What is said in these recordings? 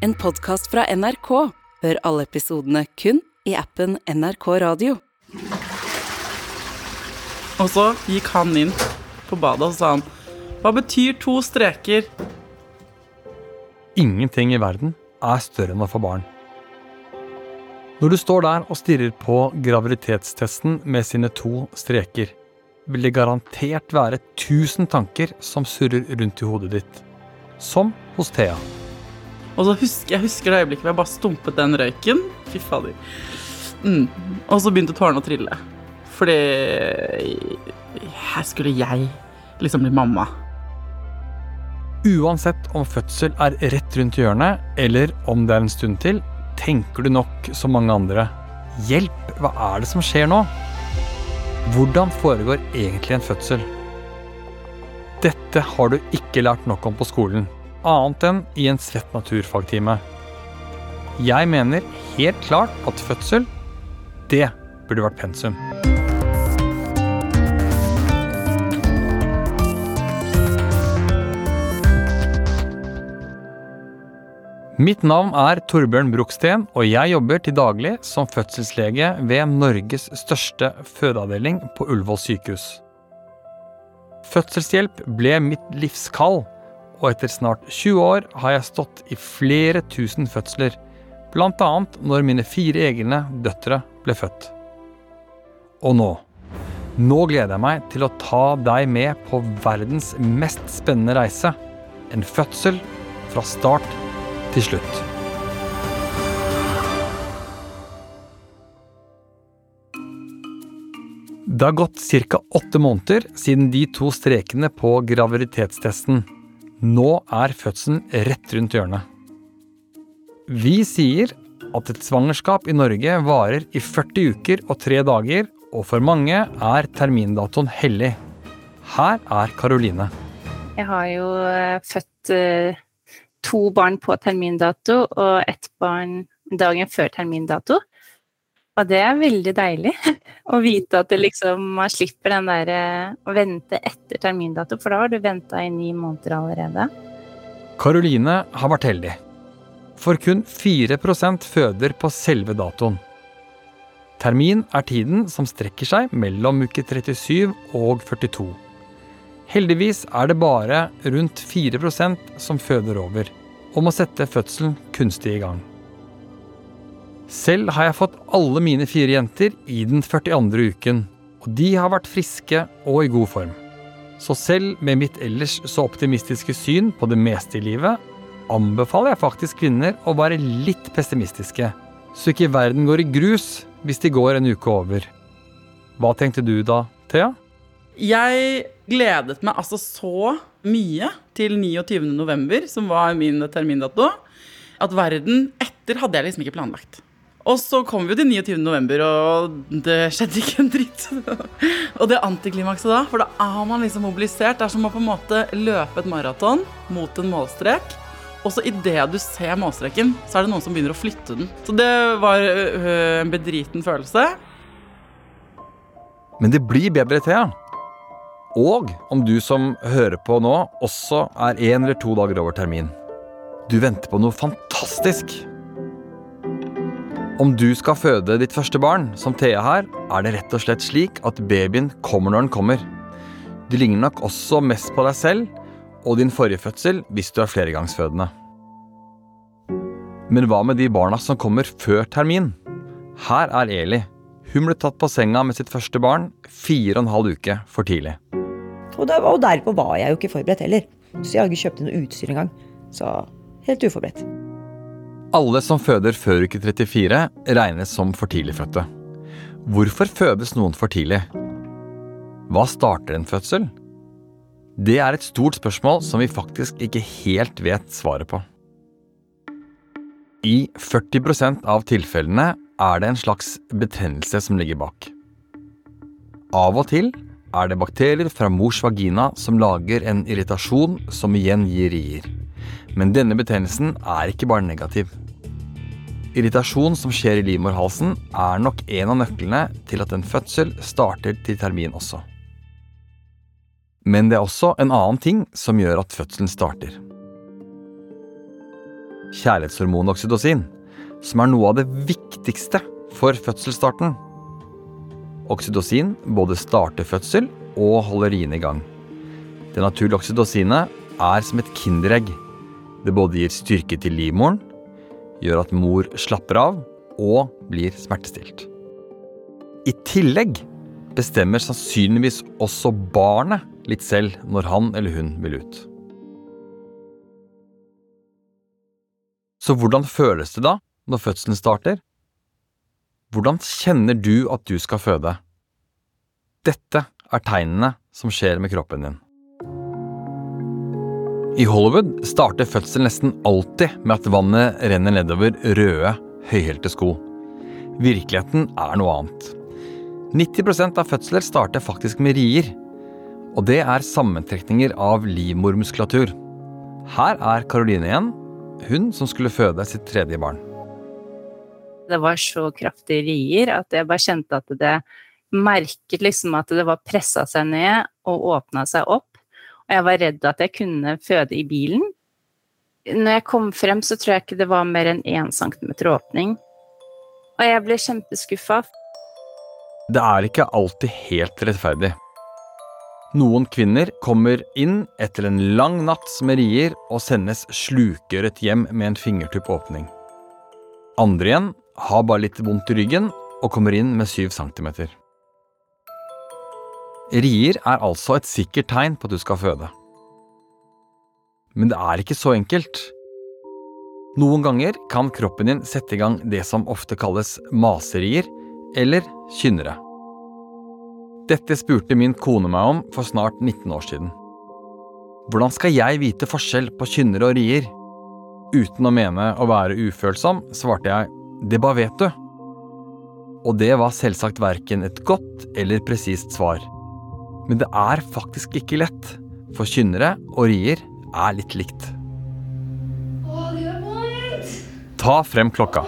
En podkast fra NRK. Hør alle episodene kun i appen NRK Radio. Og så gikk han inn på badet og sa han Hva betyr to streker? Ingenting i verden er større enn å få barn. Når du står der og stirrer på graviditetstesten med sine to streker, vil det garantert være tusen tanker som surrer rundt i hodet ditt. Som hos Thea. Og så husker jeg husker det øyeblikket hvor jeg bare stumpet den røyken. Fy fader. Mm. Og så begynte tårene å trille. Fordi her skulle jeg liksom bli mamma. Uansett om fødsel er rett rundt hjørnet, eller om det er en stund til, tenker du nok som mange andre. Hjelp, hva er det som skjer nå? Hvordan foregår egentlig en fødsel? Dette har du ikke lært nok om på skolen, annet enn i en svett naturfagtime. Jeg mener helt klart at fødsel, det burde vært pensum. Mitt navn er Torbjørn Broksten, og jeg jobber til daglig som fødselslege ved Norges største fødeavdeling på Ullevål sykehus. Fødselshjelp ble mitt livskall, og etter snart 20 år har jeg stått i flere tusen fødsler, bl.a. når mine fire egne døtre ble født. Og nå Nå gleder jeg meg til å ta deg med på verdens mest spennende reise. En fødsel fra start til slutt. Det har gått ca. åtte måneder siden de to strekene på graviditetstesten. Nå er fødselen rett rundt hjørnet. Vi sier at et svangerskap i Norge varer i 40 uker og tre dager, og for mange er termindatoen hellig. Her er Karoline. Jeg har jo eh, født eh, to barn på termindato og ett barn dagen før termindato. Og det er veldig deilig å vite at liksom man slipper den der eh, å vente etter termindato, for da har du venta i ni måneder allerede. Karoline har vært heldig. For kun 4% føder på selve datoen. Termin er tiden som strekker seg mellom uke 37 og 42. Heldigvis er det bare rundt 4% som føder over, og må sette fødselen kunstig i gang. Selv har jeg fått alle mine fire jenter i den 42. uken, og de har vært friske og i god form. Så selv med mitt ellers så optimistiske syn på det meste i livet, anbefaler jeg faktisk kvinner å være litt pessimistiske, så ikke verden går i grus hvis de går en uke over. Hva tenkte du da, Thea? Jeg gledet meg altså så mye til 29. november, som var min termindato, at verden etter hadde jeg liksom ikke planlagt. Og så kom vi jo til 29. november, og det skjedde ikke en dritt. og det antiklimakset da, for da er man liksom mobilisert. Det er som å på en måte løpe et maraton mot en målstrek. Og så idet du ser målstreken, så er det noen som begynner å flytte den. Så det var øh, en bedriten følelse. Men det blir bedre, Thea. Og om du som hører på nå, også er én eller to dager over termin. Du venter på noe fantastisk. Om du skal føde ditt første barn, som Thea her, er det rett og slett slik at babyen kommer når den kommer. Du ligner nok også mest på deg selv og din forrige fødsel hvis du er flergangsfødende. Men hva med de barna som kommer før termin? Her er Eli. Hun ble tatt på senga med sitt første barn fire og en halv uke for tidlig. Og, der, og derpå var jeg jo ikke forberedt heller. Så jeg hadde ikke kjøpt noe utstyr engang. Så helt uforberedt. Alle som føder før uke 34, regnes som for tidligfødte. Hvorfor fødes noen for tidlig? Hva starter en fødsel? Det er et stort spørsmål som vi faktisk ikke helt vet svaret på. I 40% av tilfellene er det en slags betennelse som ligger bak. Av og til er det bakterier fra mors vagina som lager en irritasjon som igjen gir rier. Men denne betennelsen er ikke bare negativ. Irritasjon som skjer i livmorhalsen, er nok en av nøklene til at en fødsel starter til termin også. Men det er også en annen ting som gjør at fødselen starter. kjærlighetshormonet oksytocin, som er noe av det viktigste for fødselsstarten. Oksytocin både starter fødsel og holder riene i gang. Det naturlige oksytocinet er som et kinderegg. Det både gir styrke til livmoren, gjør at mor slapper av og blir smertestilt. I tillegg bestemmer sannsynligvis også barnet litt selv når han eller hun vil ut. Så hvordan føles det da når fødselen starter? Hvordan kjenner du at du skal føde? Dette er tegnene som skjer med kroppen din. I Hollywood starter fødselen nesten alltid med at vannet renner nedover røde, høyhælte sko. Virkeligheten er noe annet. 90% av fødsler starter faktisk med rier. Og det er sammentrekninger av livmormuskulatur. Her er Karoline igjen, hun som skulle føde sitt tredje barn. Det var så kraftige rier at jeg bare kjente at det merket liksom at det var pressa seg ned og åpna seg opp. Og jeg var redd at jeg kunne føde i bilen. Når jeg kom frem, så tror jeg ikke det var mer enn én centimeter åpning. Og jeg ble kjempeskuffa. Det er ikke alltid helt rettferdig. Noen kvinner kommer inn etter en lang natts merier og sendes slukøret hjem med en fingertupp åpning. Andre igjen har bare litt vondt i ryggen og kommer inn med 7 cm. Rier er altså et sikkert tegn på at du skal føde. Men det er ikke så enkelt. Noen ganger kan kroppen din sette i gang det som ofte kalles maserier eller kynnere. Dette spurte min kone meg om for snart 19 år siden. Hvordan skal jeg vite forskjell på kynnere og rier? Uten å mene å være ufølsom, svarte jeg det bare vet du. Og det var selvsagt verken et godt eller presist svar. Men det er faktisk ikke lett, for kynnere og rier er litt likt. Ta frem klokka.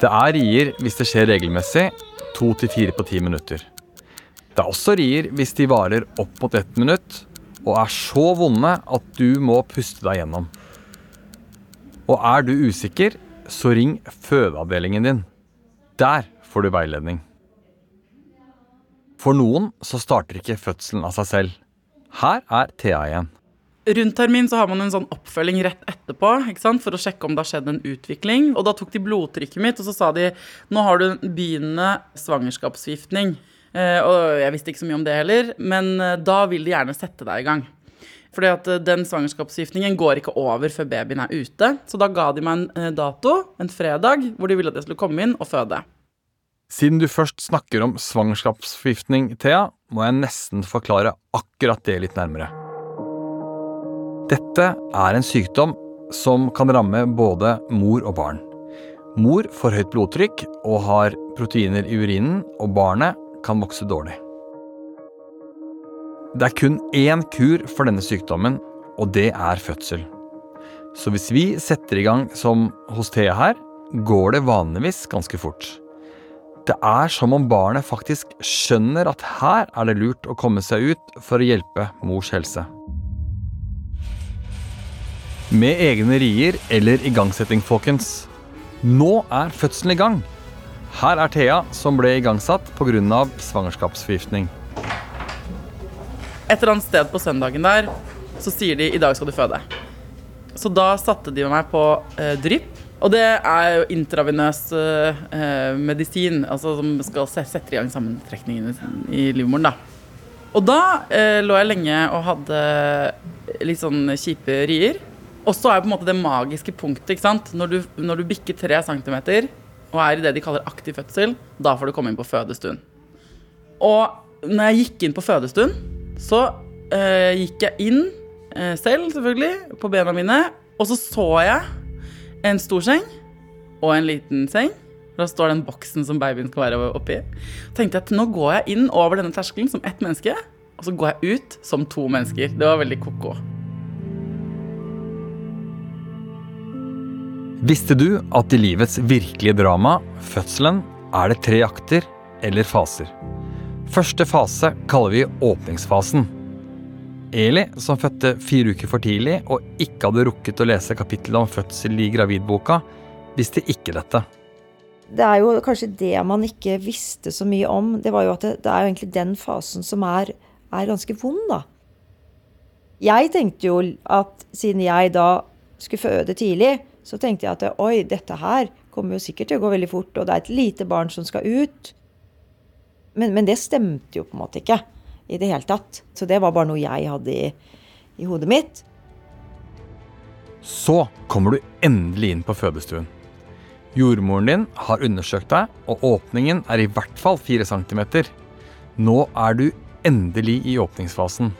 Det er rier hvis det skjer regelmessig, to til fire på ti minutter. Det er også rier hvis de varer opp mot ett minutt og er så vonde at du må puste deg gjennom. Og er du usikker, så ring fødeavdelingen din. Der får du veiledning. For noen så starter ikke fødselen av seg selv. Her er Thea igjen. Rundt termin så har man en sånn oppfølging rett etterpå ikke sant? for å sjekke om det har skjedd en utvikling. Og da tok de blodtrykket mitt, og så sa de nå har du en begynnende svangerskapsforgiftning. Eh, og jeg visste ikke så mye om det heller, men eh, da vil de gjerne sette deg i gang. Fordi at eh, den svangerskapsforgiftningen går ikke over før babyen er ute. Så da ga de meg en dato, en fredag, hvor de ville at jeg skulle komme inn og føde. Siden du først snakker om svangerskapsforgiftning, Thea, må jeg nesten forklare akkurat det litt nærmere. Dette er en sykdom som kan ramme både mor og barn. Mor får høyt blodtrykk og har proteiner i urinen, og barnet kan vokse dårlig. Det er kun én kur for denne sykdommen, og det er fødsel. Så hvis vi setter i gang som hos Thea her, går det vanligvis ganske fort. Det er som om barnet faktisk skjønner at her er det lurt å komme seg ut for å hjelpe mors helse. Med egne rier eller igangsetting, folkens. Nå er fødselen i gang. Her er Thea, som ble igangsatt pga. svangerskapsforgiftning. Et eller annet sted på søndagen der så sier de i dag skal du føde. Så da satte de meg på eh, drypp. Og det er jo intravenøs eh, medisin, altså som skal sette i gang sammentrekningene i livmoren. da. Og da eh, lå jeg lenge og hadde litt sånn kjipe rier. Og så er på en måte det magiske punktet ikke sant? Når du, når du bikker tre centimeter og er i det de kaller aktiv fødsel, da får du komme inn på fødestuen. Og når jeg gikk inn på fødestuen, så eh, gikk jeg inn eh, selv, selvfølgelig, på bena mine. Og så så jeg en stor seng og en liten seng. Da står den boksen som babyen skal være oppi. Tenkte jeg at nå går jeg inn over denne terskelen som ett menneske, og så går jeg ut som to mennesker. Det var veldig ko-ko. Visste du at i livets virkelige drama, fødselen, er det tre akter eller faser? Første fase kaller vi åpningsfasen. Eli, som fødte fire uker for tidlig og ikke hadde rukket å lese kapittelet om fødsel i gravidboka, visste ikke dette. Det er jo kanskje det man ikke visste så mye om. Det var jo at det, det er jo egentlig den fasen som er, er ganske vond, da. Jeg tenkte jo at siden jeg da skulle føde tidlig, så tenkte jeg at oi, dette her kommer jo sikkert til å gå veldig fort, og det er et lite barn som skal ut. Men, men det stemte jo på en måte ikke i det hele tatt. Så det var bare noe jeg hadde i, i hodet mitt. Så kommer du endelig inn på fødestuen. Jordmoren din har undersøkt deg, og åpningen er i hvert fall 4 cm. Nå er du endelig i åpningsfasen.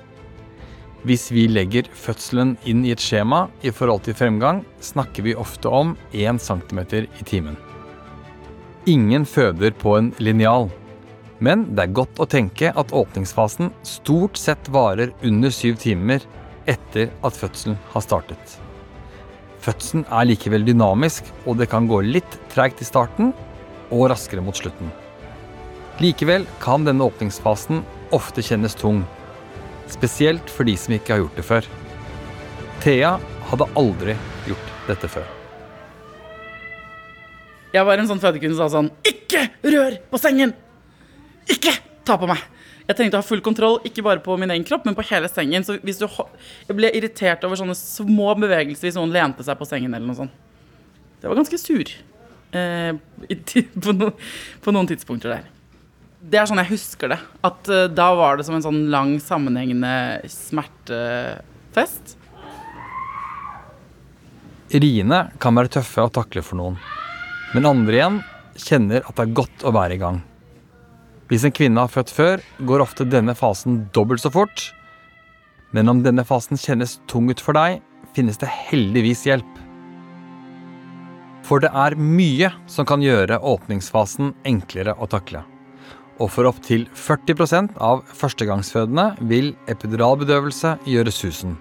Hvis vi legger fødselen inn i et skjema i forhold til fremgang, snakker vi ofte om 1 cm i timen. Ingen føder på en linjal. Men det er godt å tenke at åpningsfasen stort sett varer under syv timer etter at fødselen har startet. Fødselen er likevel dynamisk, og det kan gå litt treigt i starten og raskere mot slutten. Likevel kan denne åpningsfasen ofte kjennes tung, spesielt for de som ikke har gjort det før. Thea hadde aldri gjort dette før. Jeg var en sånn fødekvinne som sa sånn Ikke rør på sengen! Ikke ta på meg! Jeg trengte å ha full kontroll, ikke bare på min egen kropp, men på hele sengen. Så hvis du Jeg ble irritert over sånne små bevegelser hvis noen lente seg på sengen eller noe sånt. Det var ganske sur eh, på, no, på noen tidspunkter der. Det er sånn jeg husker det. At eh, da var det som en sånn lang, sammenhengende smertefest. Riene kan være tøffe å takle for noen, men andre igjen kjenner at det er godt å være i gang. Hvis en kvinne har født før, går ofte denne fasen dobbelt så fort. Men om denne fasen kjennes tung ut for deg, finnes det heldigvis hjelp. For det er mye som kan gjøre åpningsfasen enklere å takle. Og for opptil 40% av førstegangsfødende vil epiduralbedøvelse gjøre susen.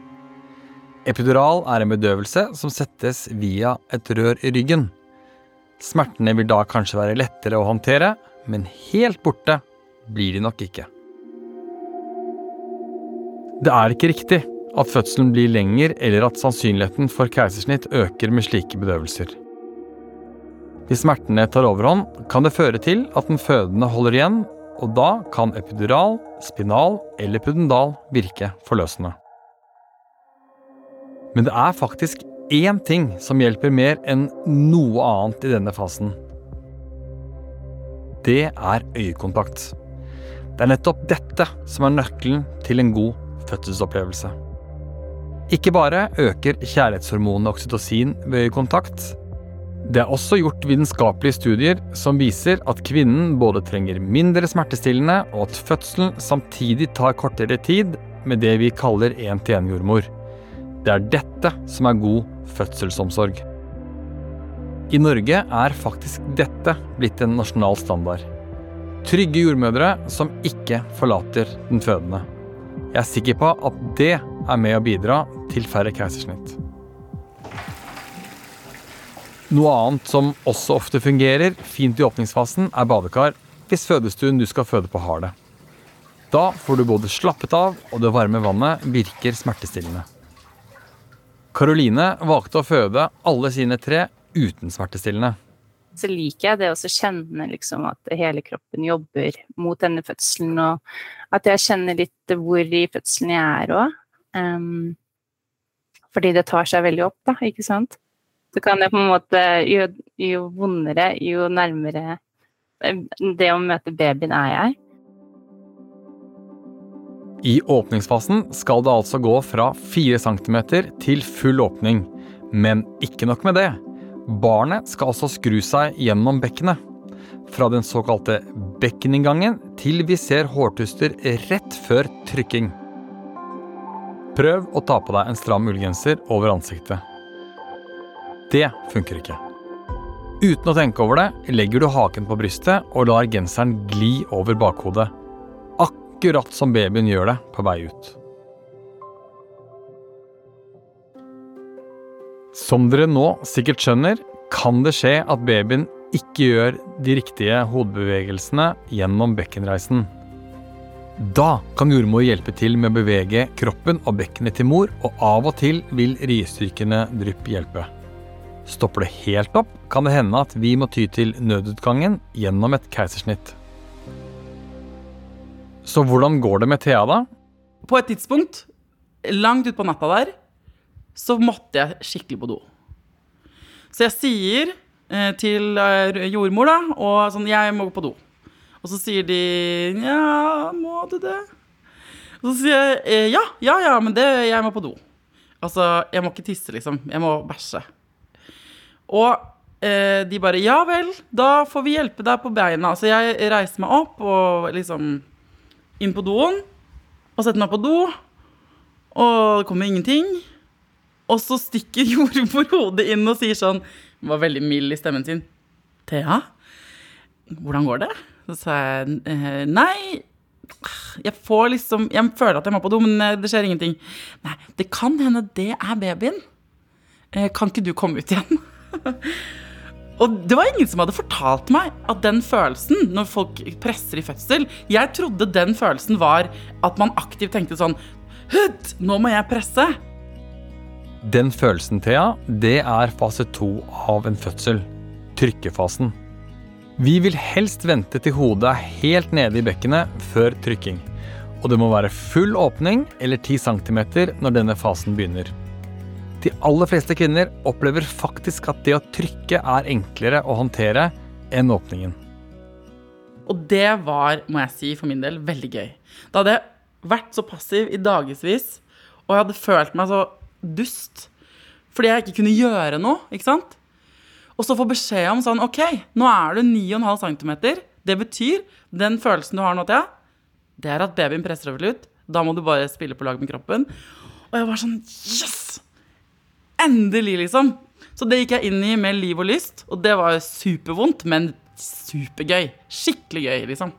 Epidural er en bedøvelse som settes via et rør i ryggen. Smertene vil da kanskje være lettere å håndtere, men helt borte blir de nok ikke. Det er ikke riktig at fødselen blir lenger eller at sannsynligheten for keisersnitt øker med slike bedøvelser. Hvis smertene tar overhånd, kan det føre til at den fødende holder igjen, og da kan epidural, spinal eller pudendal virke forløsende. Men det er faktisk én ting som hjelper mer enn noe annet i denne fasen. Det er øyekontakt. Det er nettopp dette som er nøkkelen til en god fødselsopplevelse. Ikke bare øker kjærlighetshormonet oksytocin ved øyekontakt. Det er også gjort vitenskapelige studier som viser at kvinnen både trenger mindre smertestillende, og at fødselen samtidig tar kortere tid med det vi kaller én-til-én-jordmor. Det er dette som er god fødselsomsorg. I Norge er faktisk dette blitt en nasjonal standard. Trygge jordmødre som ikke forlater den fødende. Jeg er sikker på at det er med å bidra til færre keisersnitt. Noe annet som også ofte fungerer fint i åpningsfasen, er badekar hvis fødestuen du skal føde på har det. Da får du både slappet av, og det varme vannet virker smertestillende. Karoline valgte å føde alle sine tre uten smertestillende. Så liker jeg det å kjenne liksom at hele kroppen jobber mot denne fødselen, og at jeg kjenner litt hvor i fødselen jeg er òg. fordi det tar seg veldig opp, da, ikke sant. Så kan jeg på en måte Jo, jo vondere, jo nærmere det å møte babyen er jeg. I åpningsfasen skal det altså gå fra 4 cm til full åpning. Men ikke nok med det. Barnet skal altså skru seg gjennom bekkenet. Fra den såkalte bekkeninngangen til vi ser hårtuster rett før trykking. Prøv å ta på deg en stram ullgenser over ansiktet. Det funker ikke. Uten å tenke over det legger du haken på brystet og lar genseren gli over bakhodet. Akkurat som babyen gjør det på vei ut. Som dere nå sikkert skjønner, kan det skje at babyen ikke gjør de riktige hodebevegelsene gjennom bekkenreisen. Da kan jordmor hjelpe til med å bevege kroppen og bekkenet til mor, og av og til vil riestykende drypp hjelpe. Stopper det helt opp, kan det hende at vi må ty til nødutgangen gjennom et keisersnitt. Så hvordan går det med Thea, da? På et tidspunkt, langt utpå natta der, så måtte jeg skikkelig på do. Så jeg sier eh, til eh, jordmor da, og sånn, jeg må gå på do. Og så sier de ja, må du det? Og så sier jeg eh, ja, ja, ja, men det, jeg må på do. Altså, jeg må ikke tisse, liksom. Jeg må bæsje. Og eh, de bare ja vel, da får vi hjelpe deg på beina. Så jeg reiser meg opp og liksom inn på doen. Og setter meg på do. Og det kommer ingenting. Og så stikker jordmor hodet inn og sier sånn Hun var veldig mild i stemmen sin. Thea, hvordan går det? Så sa jeg eh, nei, jeg får liksom Jeg føler at jeg må på do, men eh, det skjer ingenting. Nei, det kan hende det er babyen. Eh, kan ikke du komme ut igjen? Og det var ingen som hadde fortalt meg at den følelsen, når folk presser i fødsel Jeg trodde den følelsen var at man aktivt tenkte sånn nå må jeg presse. Den følelsen, Thea, det er fase to av en fødsel. Trykkefasen. Vi vil helst vente til hodet er helt nede i bekkenet før trykking. Og det må være full åpning eller 10 cm når denne fasen begynner. De aller fleste kvinner opplever faktisk at det å trykke er enklere å håndtere enn åpningen. Og det var, må jeg si for min del, veldig gøy. Da hadde jeg vært så passiv i dagevis, og jeg hadde følt meg så dust fordi jeg ikke kunne gjøre noe. ikke sant? Og så få beskjed om sånn OK, nå er du 9,5 cm. Det betyr, den følelsen du har nå, Thea, det er at babyen presser over ut. Da må du bare spille på lag med kroppen. Og jeg var sånn Yes! Endelig, liksom. Så det gikk jeg inn i med liv og lyst, og det var supervondt, men supergøy. Skikkelig gøy, liksom.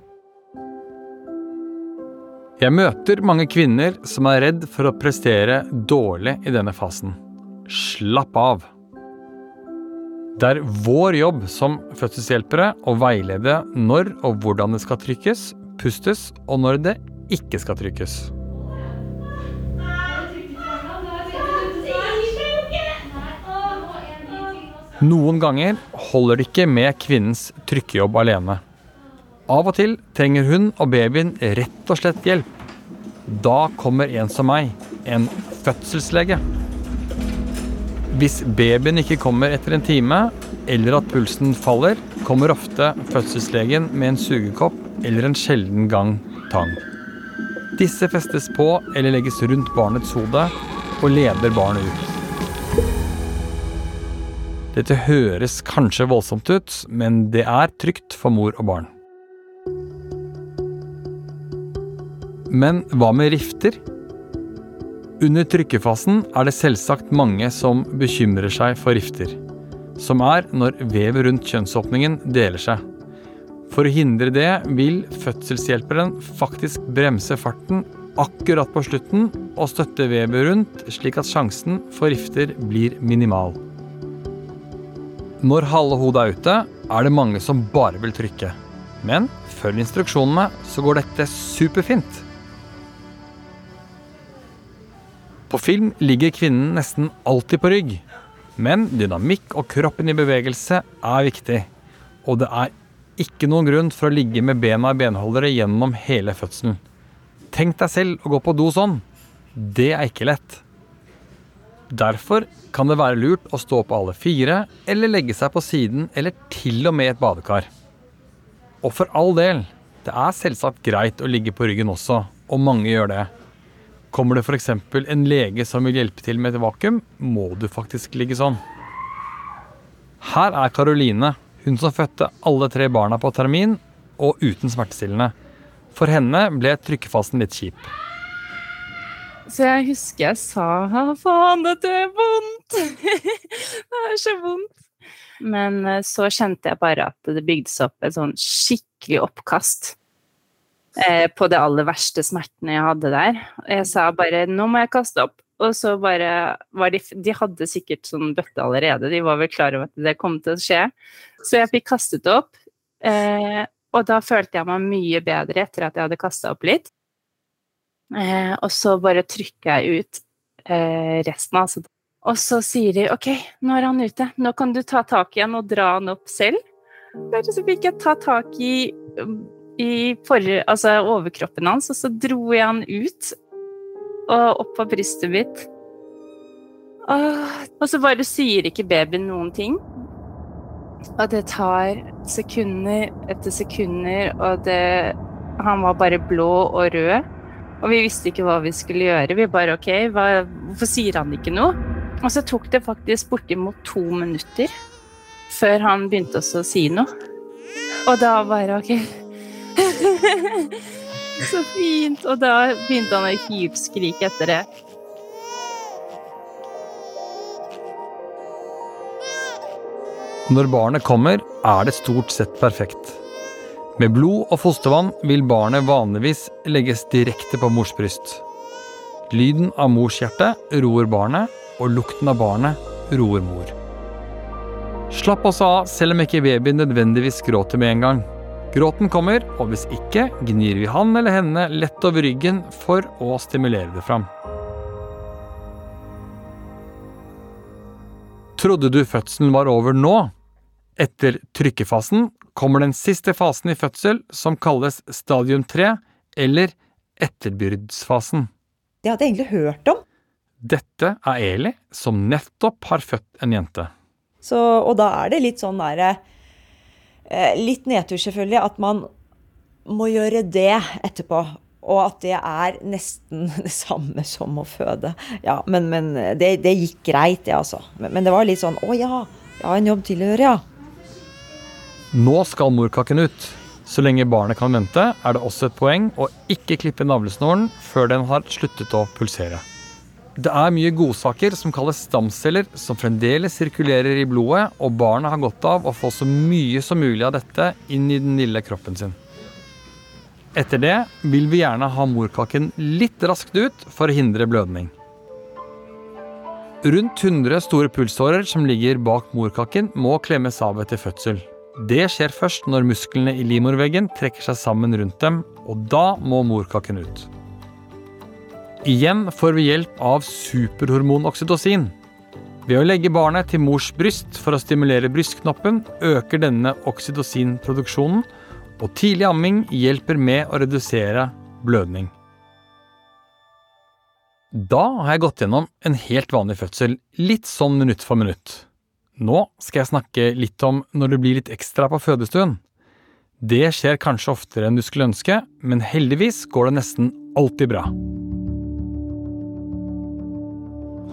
Jeg møter mange kvinner som er redd for å prestere dårlig i denne fasen. Slapp av. Det er vår jobb som fødselshjelpere å veilede når og hvordan det skal trykkes, pustes, og når det ikke skal trykkes. Noen ganger holder det ikke med kvinnens trykkejobb alene. Av og til trenger hun og babyen rett og slett hjelp. Da kommer en som meg, en fødselslege. Hvis babyen ikke kommer etter en time, eller at pulsen faller, kommer ofte fødselslegen med en sugekopp eller en sjelden gang tang. Disse festes på eller legges rundt barnets hode og leder barnet ut. Dette høres kanskje voldsomt ut, men det er trygt for mor og barn. Men hva med rifter? Under trykkefasen er det selvsagt mange som bekymrer seg for rifter. Som er når vevet rundt kjønnsåpningen deler seg. For å hindre det vil fødselshjelperen faktisk bremse farten akkurat på slutten og støtte vevet rundt, slik at sjansen for rifter blir minimal. Når halve hodet er ute, er det mange som bare vil trykke. Men følg instruksjonene, så går dette superfint. På film ligger kvinnen nesten alltid på rygg. Men dynamikk og kroppen i bevegelse er viktig. Og det er ikke noen grunn for å ligge med bena i benholdere gjennom hele fødselen. Tenk deg selv å gå på do sånn. Det er ikke lett. Derfor kan det være lurt å stå på alle fire, eller legge seg på siden, eller til og med et badekar. Og for all del, det er selvsagt greit å ligge på ryggen også, og mange gjør det. Kommer det f.eks. en lege som vil hjelpe til med et vakuum, må du faktisk ligge sånn. Her er Karoline, hun som fødte alle tre barna på termin og uten smertestillende. For henne ble trykkefasen litt kjip. Så jeg husker jeg sa 'faen, dette er vondt'. det er så vondt. Men eh, så kjente jeg bare at det bygde seg opp et sånn skikkelig oppkast eh, på de aller verste smertene jeg hadde der. Jeg sa bare 'nå må jeg kaste opp'. Og så bare var de De hadde sikkert sånn bøtte allerede, de var vel klar over at det kom til å skje. Så jeg fikk kastet opp. Eh, og da følte jeg meg mye bedre etter at jeg hadde kasta opp litt. Eh, og så bare trykker jeg ut eh, resten. Altså. Og så sier de OK, nå er han ute. Nå kan du ta tak i han og dra han opp selv. Bare så fikk jeg ta tak i, i forrige, altså overkroppen hans, og så dro jeg han ut og opp på brystet mitt. Og så bare sier ikke babyen noen ting. Og det tar sekunder etter sekunder, og det Han var bare blå og rød. Og vi visste ikke hva vi skulle gjøre. Vi bare OK, hva, hvorfor sier han ikke noe? Og så tok det faktisk bortimot to minutter før han begynte også å si noe. Og da bare OK. så fint. Og da begynte han å hylskrike etter det. Når barnet kommer, er det stort sett perfekt. Med blod og fostervann vil barnet vanligvis legges direkte på mors bryst. Lyden av mors hjerte roer barnet, og lukten av barnet roer mor. Slapp også av selv om ikke babyen nødvendigvis gråter med en gang. Gråten kommer, og hvis ikke, gnir vi han eller henne lett over ryggen for å stimulere det fram. Trodde du fødselen var over nå? Etter trykkefasen kommer den siste fasen i fødsel, som kalles stadium 3, eller etterbyrdsfasen. Det hadde jeg egentlig hørt om. Dette er Eli, som nettopp har født en jente. Så, og da er det litt sånn derre eh, Litt nedtur, selvfølgelig, at man må gjøre det etterpå. Og at det er nesten det samme som å føde. Ja, men, men det, det, gikk greit, det, altså. Men, men, det var litt sånn Å ja, jeg har en jobb til å gjøre, ja. Nå skal morkaken ut. Så lenge barnet kan vente, er det også et poeng å ikke klippe navlesnoren før den har sluttet å pulsere. Det er mye godsaker som kalles stamceller, som fremdeles sirkulerer i blodet, og barnet har godt av å få så mye som mulig av dette inn i den lille kroppen sin. Etter det vil vi gjerne ha morkaken litt raskt ut for å hindre blødning. Rundt 100 store pulsårer som ligger bak morkaken, må klemmes av etter fødsel. Det skjer først når musklene i livmorveggen trekker seg sammen rundt dem, og da må morkaken ut. Igjen får vi hjelp av superhormon oksytocin. Ved å legge barnet til mors bryst for å stimulere brystknoppen, øker denne oksytocinproduksjonen, og tidlig amming hjelper med å redusere blødning. Da har jeg gått gjennom en helt vanlig fødsel, litt sånn minutt for minutt. Nå skal jeg snakke litt om når det blir litt ekstra på fødestuen. Det skjer kanskje oftere enn du skulle ønske, men heldigvis går det nesten alltid bra.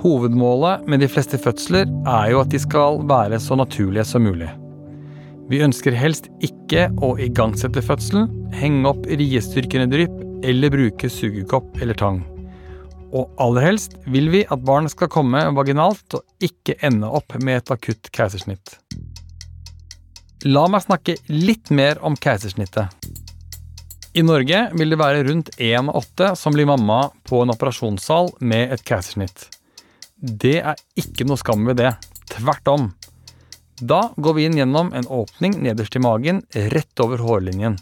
Hovedmålet med de fleste fødsler er jo at de skal være så naturlige som mulig. Vi ønsker helst ikke å igangsette fødselen, henge opp riestyrkende drypp eller bruke sugekopp eller tang. Og aller helst vil vi at barnet skal komme vaginalt og ikke ende opp med et akutt keisersnitt. La meg snakke litt mer om keisersnittet. I Norge vil det være rundt én av åtte som blir mamma på en operasjonssal med et keisersnitt. Det er ikke noe skam ved det. Tvert om. Da går vi inn gjennom en åpning nederst i magen, rett over hårlinjen.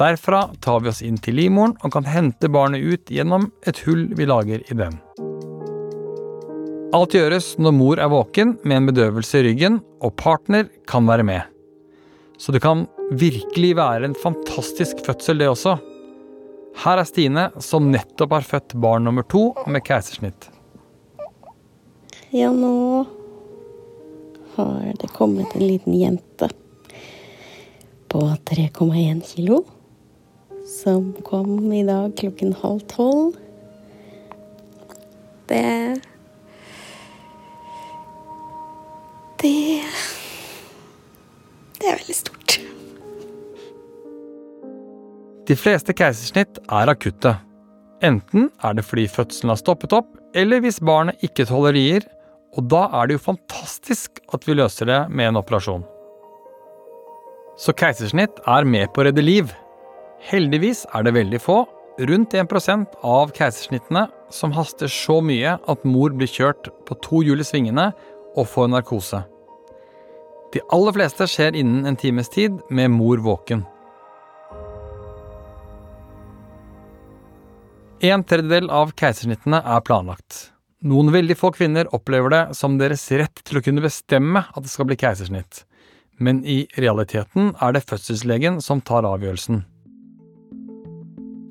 Derfra tar vi oss inn til livmoren og kan hente barnet ut gjennom et hull vi lager i den. Alt gjøres når mor er våken med en bedøvelse i ryggen, og partner kan være med. Så det kan virkelig være en fantastisk fødsel, det også. Her er Stine, som nettopp har født barn nummer to med keisersnitt. Ja, nå har det kommet en liten jente på 3,1 kilo som kom i dag klokken halv tolv. Det Det Det er veldig stort. De fleste keisersnitt er akutte. Enten er det fordi fødselen har stoppet opp, eller hvis barnet ikke tåler rier, og da er det jo fantastisk at vi løser det med en operasjon. Så keisersnitt er med på å redde liv. Heldigvis er det veldig få, rundt 1% av keisersnittene, som haster så mye at mor blir kjørt på to hjul i svingene og får narkose. De aller fleste skjer innen en times tid med mor våken. En tredjedel av keisersnittene er planlagt. Noen veldig få kvinner opplever det som deres rett til å kunne bestemme at det skal bli keisersnitt, men i realiteten er det fødselslegen som tar avgjørelsen.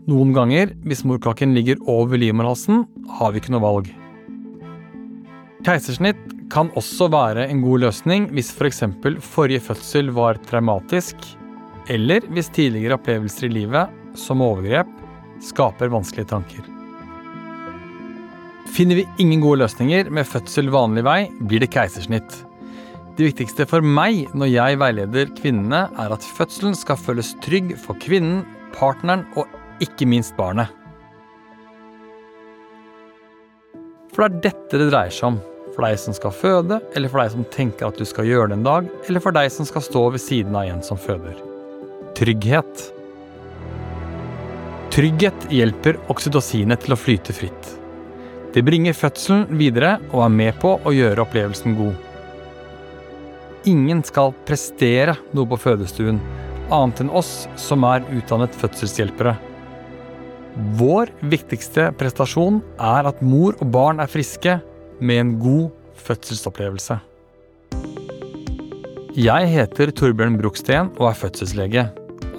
Noen ganger, hvis morkaken ligger over livmorhalsen, har vi ikke noe valg. Keisersnitt kan også være en god løsning hvis f.eks. For forrige fødsel var traumatisk, eller hvis tidligere opplevelser i livet, som overgrep, skaper vanskelige tanker. Finner vi ingen gode løsninger med fødsel vanlig vei, blir det keisersnitt. Det viktigste for meg når jeg veileder kvinnene, er at fødselen skal føles trygg for kvinnen, partneren og ikke minst barnet. For det er dette det dreier seg om. For deg som skal føde, eller for deg som tenker at du skal gjøre det en dag, eller for deg som skal stå ved siden av en som føder. Trygghet. Trygghet hjelper oksytocinet til å flyte fritt. Det bringer fødselen videre og er med på å gjøre opplevelsen god. Ingen skal prestere noe på fødestuen, annet enn oss som er utdannet fødselshjelpere. Vår viktigste prestasjon er at mor og barn er friske med en god fødselsopplevelse. Jeg heter Torbjørn Bruksten og er fødselslege.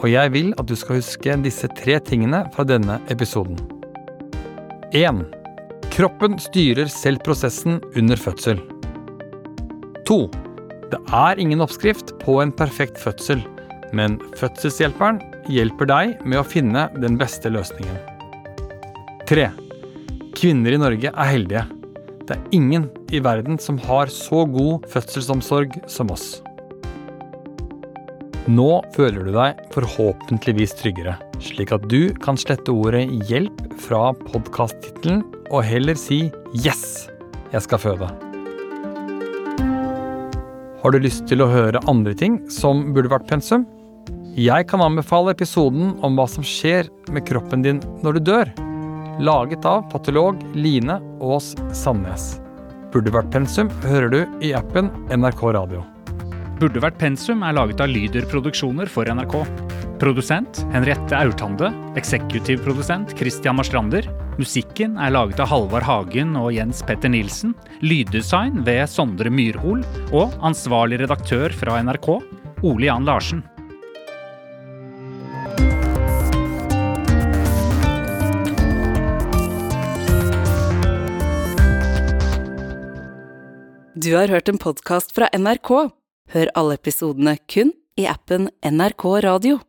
Og jeg vil at du skal huske disse tre tingene fra denne episoden. 1. Kroppen styrer selv prosessen under fødsel. 2. Det er ingen oppskrift på en perfekt fødsel, men fødselshjelperen hjelper deg med å finne den beste løsningen. 3. Kvinner i Norge er heldige. Det er ingen i verden som har så god fødselsomsorg som oss. Nå føler du deg forhåpentligvis tryggere, slik at du kan slette ordet 'hjelp' fra podkasttittelen og heller si 'yes, jeg skal føde'. Har du lyst til å høre andre ting som burde vært pensum? Jeg kan anbefale episoden om hva som skjer med kroppen din når du dør, laget av patolog Line Aas Sandnes. Burde vært pensum hører du i appen NRK Radio. Burde vært pensum er laget av Lyder Produksjoner for NRK. Produsent Henriette Aurtande. Eksekutiv produsent Christian Marstrander. Musikken er laget av Halvard Hagen og Jens Petter Nilsen. Lyddesign ved Sondre Myrhol. Og ansvarlig redaktør fra NRK, Ole Jan Larsen. Du har hørt en podkast fra NRK. Hør alle episodene kun i appen NRK Radio.